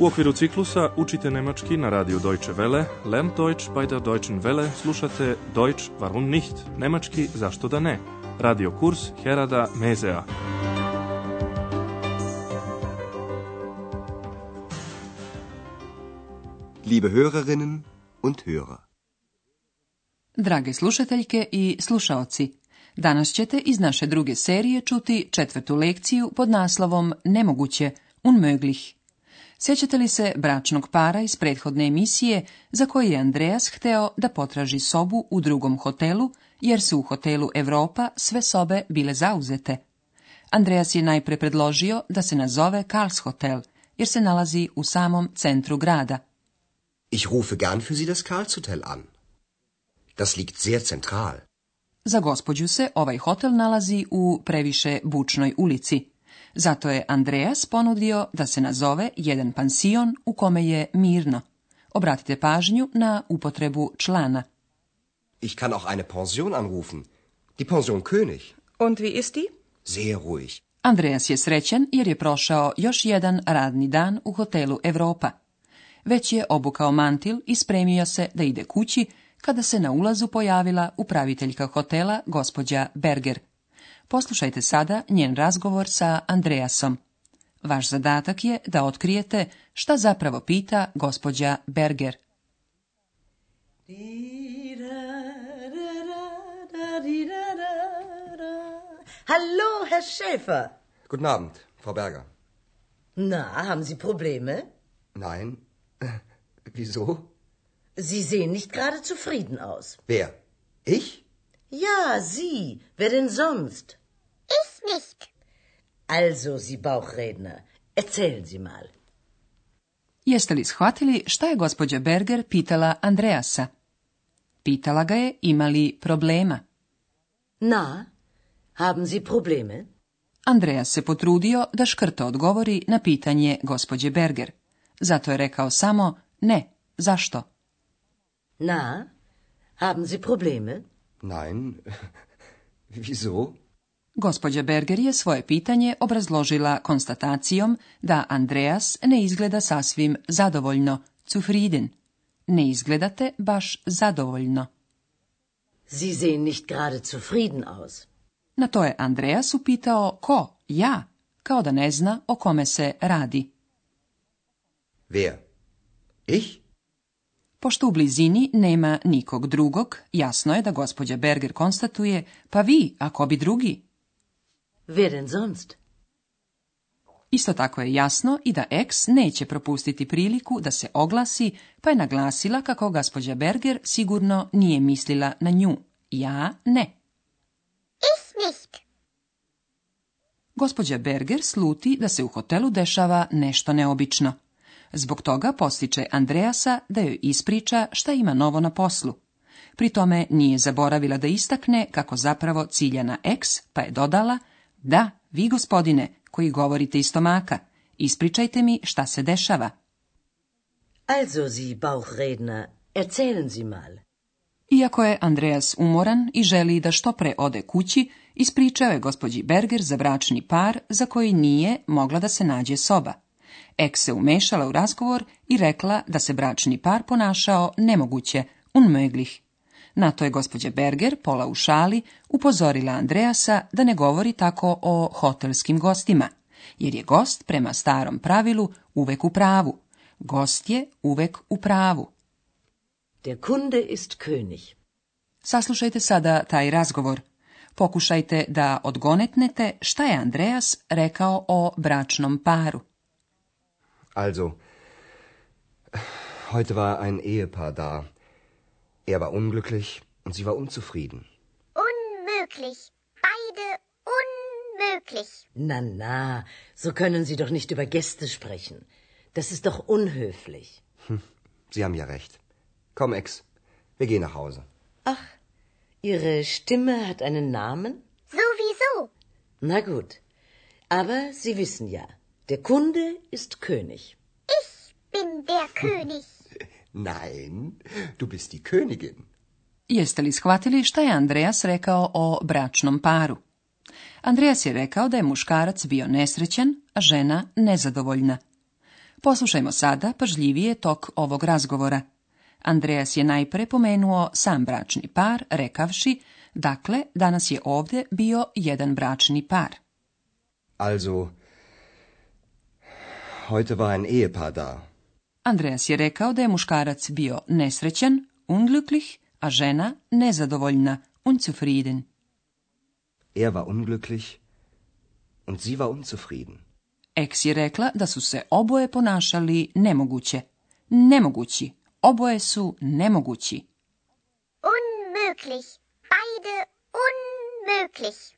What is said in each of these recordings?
U okviru ciklusa učite nemački na radiju Deutsche Welle, Lern Deutsch bei der Deutschen Welle, slušate Deutsch warum nicht, nemački zašto da ne, radio kurs Herada Mezea. Liebe Hörerinnen und Hörer. Drage slušateljke i slušaoci, danas ćete iz naše druge serije čuti četvrtu lekciju pod naslovom Nemoguće, unmöglich. Sjećate li se bračnog para iz prethodne emisije za koje je Andreas hteo da potraži sobu u drugom hotelu jer su u hotelu Europa sve sobe bile zauzete? Andreas je najpre predložio da se nazove Karls Hotel jer se nalazi u samom centru grada. Ich rufe gern für Sie das Karls Hotel an. Das liegt sehr zentral. Za gospođu se ovaj hotel nalazi u previše bučnoj ulici. Zato je Andreas ponudio da se nazove jedan pansion u kome je mirno. Obratite pažnju na upotrebu člana. Ich kann auch eine Pension anrufen. Die Pension König. Und wie ist die? Sehr ruhig. Andreas je srećen jer je prošao još jedan radni dan u hotelu Europa. Već je obukao mantil i spremio se da ide kući kada se na ulazu pojavila upraviteljka hotela gospođa Berger. Poslušajte sada njen razgovor sa Andreasom. Vaš zadatak je da otkrijete šta zapravo pita gospođa Berger. Hallo, Herr Schäfer. Guten Abend, Frau Berger. Na, haben Sie Probleme? Nein. Wieso? Sie sehen nicht gerade zufrieden aus. Wer? Ich? Ja, Sie. Wer denn sonst? Ich nicht. Also, Sie Bauchredner, erzählen Sie mal. Jeste li shvatili šta je gospođa Berger pitala Andreasa? Pitala ga je ima li problema. Na, haben Sie probleme? Andreas se potrudio da škrto odgovori na pitanje gospođe Berger. Zato je rekao samo ne, zašto? Na, haben Sie probleme? Nein, wieso? Gospođa Berger je svoje pitanje obrazložila konstatacijom da Andreas ne izgleda sasvim zadovoljno, zufrieden. Ne izgledate baš zadovoljno. Sie sehen nicht gerade zufrieden aus. Na to je Andreas upitao ko, ja, kao da ne zna o kome se radi. Wer? Ich? Pošto u blizini nema nikog drugog, jasno je da gospođa Berger konstatuje, pa vi, ako bi drugi, Wer Isto tako je jasno i da X neće propustiti priliku da se oglasi, pa je naglasila kako gospođa Berger sigurno nije mislila na nju. Ja ne. Ich nicht. Gospođa Berger sluti da se u hotelu dešava nešto neobično. Zbog toga postiče Andreasa da joj ispriča šta ima novo na poslu. Pri tome nije zaboravila da istakne kako zapravo cilja na X, pa je dodala – da, vi gospodine, koji govorite iz stomaka, ispričajte mi šta se dešava. Also, Sie Bauchredner, erzählen mal. Iako je Andreas umoran i želi da što pre ode kući, ispričao je gospođi Berger za bračni par za koji nije mogla da se nađe soba. Ek se umešala u razgovor i rekla da se bračni par ponašao nemoguće, unmöglich. Na to je gospođa Berger, pola u šali, upozorila Andreasa da ne govori tako o hotelskim gostima, jer je gost prema starom pravilu uvek u pravu. Gost je uvek u pravu. Der Kunde ist König. Saslušajte sada taj razgovor. Pokušajte da odgonetnete šta je Andreas rekao o bračnom paru. Also, heute war ein Ehepaar da. Er war unglücklich und sie war unzufrieden. Unmöglich. Beide unmöglich. Na, na, so können Sie doch nicht über Gäste sprechen. Das ist doch unhöflich. Hm, Sie haben ja recht. Komm, Ex, wir gehen nach Hause. Ach, Ihre Stimme hat einen Namen? Sowieso. Na gut. Aber Sie wissen ja, der Kunde ist König. Ich bin der König. Nein, du bist die Königin. Jeste li shvatili šta je Andreas rekao o bračnom paru? Andreas je rekao da je muškarac bio nesrećen, a žena nezadovoljna. Poslušajmo sada pažljivije tok ovog razgovora. Andreas je najpre pomenuo sam bračni par, rekavši, dakle, danas je ovdje bio jedan bračni par. Also, heute war ein Ehepaar da. Andreas je rekao da je muškarac bio nesrećan, unglücklich, a žena nezadovoljna, unzufrieden. Er war unglücklich und sie war unzufrieden. Ex je rekla da su se oboje ponašali nemoguće. Nemogući. Oboje su nemogući. Unmöglich. Beide unmöglich.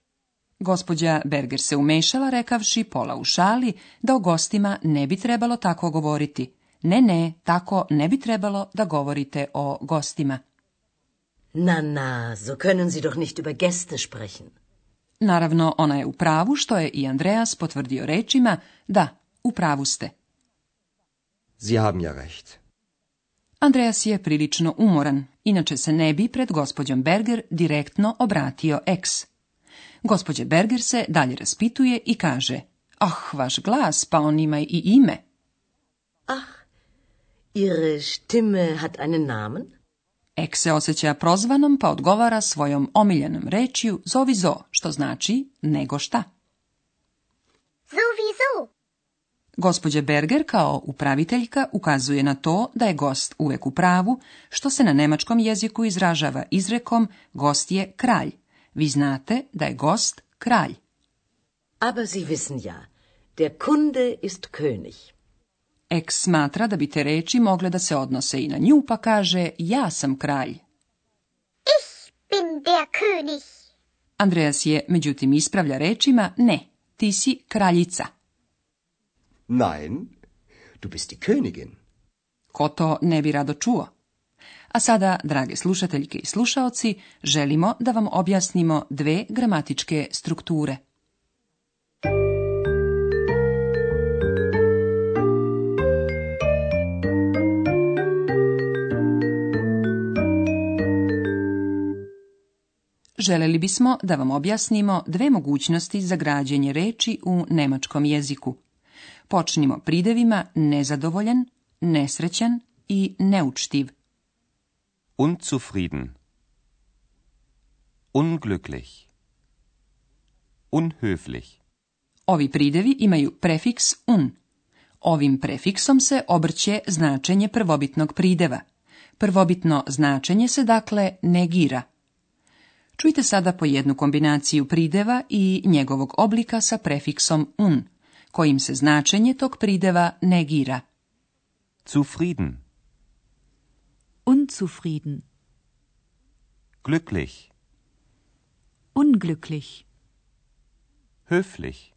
Gospođa Berger se umešala rekavši pola u šali da o gostima ne bi trebalo tako govoriti. Ne, ne, tako ne bi trebalo da govorite o gostima. Na, na, so können Sie doch nicht über Gäste sprechen. Naravno, ona je u pravu, što je i Andreas potvrdio rečima, da, u pravu ste. Sie haben ja recht. Andreas je prilično umoran, inače se ne bi pred gospođom Berger direktno obratio eks. Gospođe Berger se dalje raspituje i kaže, ah, vaš glas, pa on ima i ime. Ah, Ihre Stimme hat einen Namen? Ek se osjeća prozvanom pa odgovara svojom omiljenom rečju zovizo, što znači nego šta. Zovi zo. Gospođa Berger kao upraviteljka ukazuje na to da je gost uvek u pravu, što se na nemačkom jeziku izražava izrekom gost je kralj. Vi znate da je gost kralj. Aber Sie wissen ja, der Kunde ist König. Ek smatra da bi te reči mogle da se odnose i na nju, pa kaže ja sam kralj. Ich bin der König. Andreas je, međutim, ispravlja rečima ne, ti si kraljica. Nein, du bist die Königin. Ko to ne bi rado čuo? A sada, drage slušateljke i slušaoci, želimo da vam objasnimo dve gramatičke strukture. želeli bismo da vam objasnimo dve mogućnosti za građenje reči u nemačkom jeziku. Počnimo pridevima nezadovoljen, nesrećan i neučtiv. Unzufrieden. Unglücklich. Unhöflich. Ovi pridevi imaju prefiks un. Ovim prefiksom se obrće značenje prvobitnog prideva. Prvobitno značenje se dakle negira. Čujte sada po jednu kombinaciju prideva i njegovog oblika sa prefiksom un, kojim se značenje tog prideva negira. Zufrieden. Unzufrieden. Glücklich. Unglücklich. Höflich.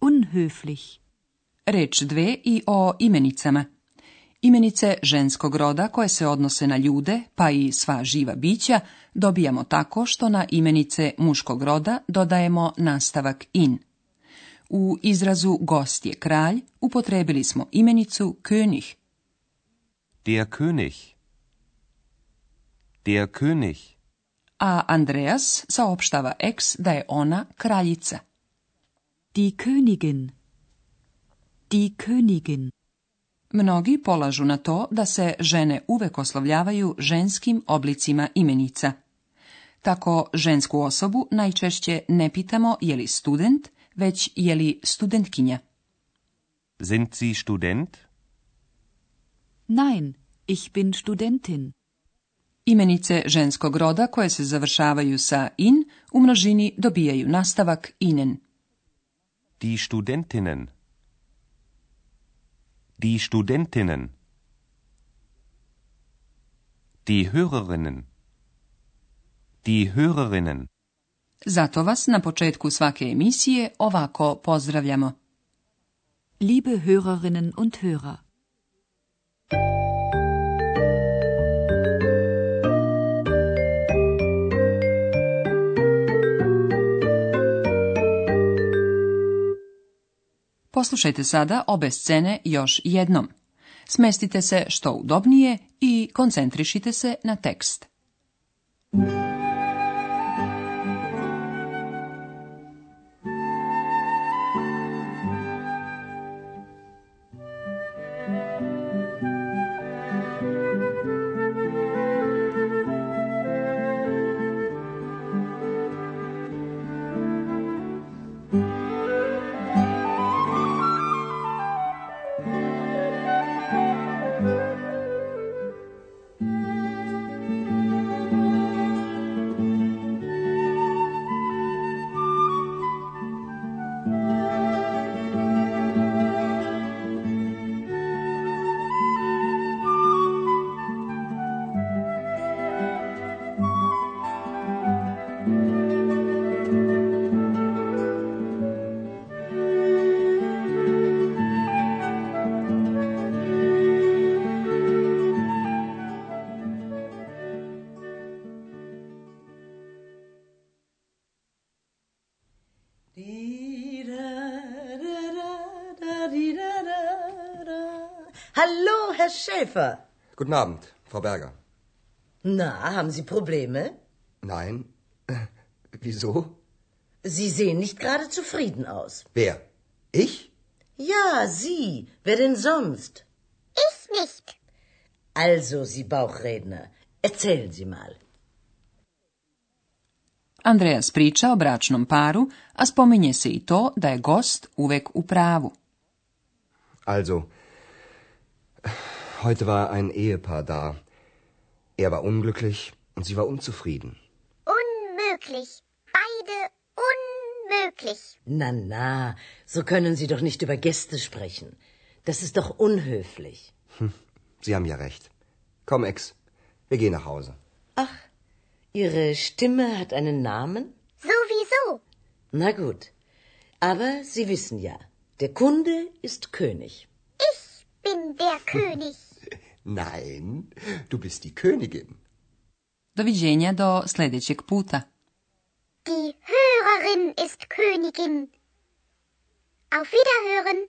Unhöflich. Reč dve i o imenicama. Imenice ženskog roda koje se odnose na ljude, pa i sva živa bića, dobijamo tako što na imenice muškog roda dodajemo nastavak in. U izrazu gost je kralj upotrebili smo imenicu könig. Der König. Der König. A Andreas saopštava eks da je ona kraljica. Die Königin. Die Königin. Mnogi polažu na to da se žene uvek oslovljavaju ženskim oblicima imenica. Tako žensku osobu najčešće ne pitamo je li student, već je li studentkinja. Sind si student? Nein, ich bin studentin. Imenice ženskog roda koje se završavaju sa in u množini dobijaju nastavak inen. Die studentinnen. Die Studentinnen. Die Hörerinnen. Die Hörerinnen. Zato vas na početku svake emisije ovako pozdravljamo. Liebe Hörerinnen und Hörer. Poslušajte sada obe scene još jednom. Smestite se što udobnije i koncentrišite se na tekst. Schäfer. Guten Abend, Frau Berger. Na, haben Sie Probleme? Nein. Äh, wieso? Sie sehen nicht gerade zufrieden aus. Wer? Ich? Ja, Sie. Wer denn sonst? Ich nicht. Also, Sie Bauchredner, erzählen Sie mal. Andreas priča o bračnom paru, a spominje se i to da je gost uvek u pravu. Also, Heute war ein Ehepaar da. Er war unglücklich und sie war unzufrieden. Unmöglich. Beide unmöglich. Na, na, so können Sie doch nicht über Gäste sprechen. Das ist doch unhöflich. Hm, sie haben ja recht. Komm, Ex, wir gehen nach Hause. Ach, Ihre Stimme hat einen Namen? Sowieso. Na gut. Aber Sie wissen ja, der Kunde ist König. Ich bin der König. Nein, du bist die Königin. Doviđenja do sljedećeg puta. Die Hörerin ist Königin. Auf Wiederhören.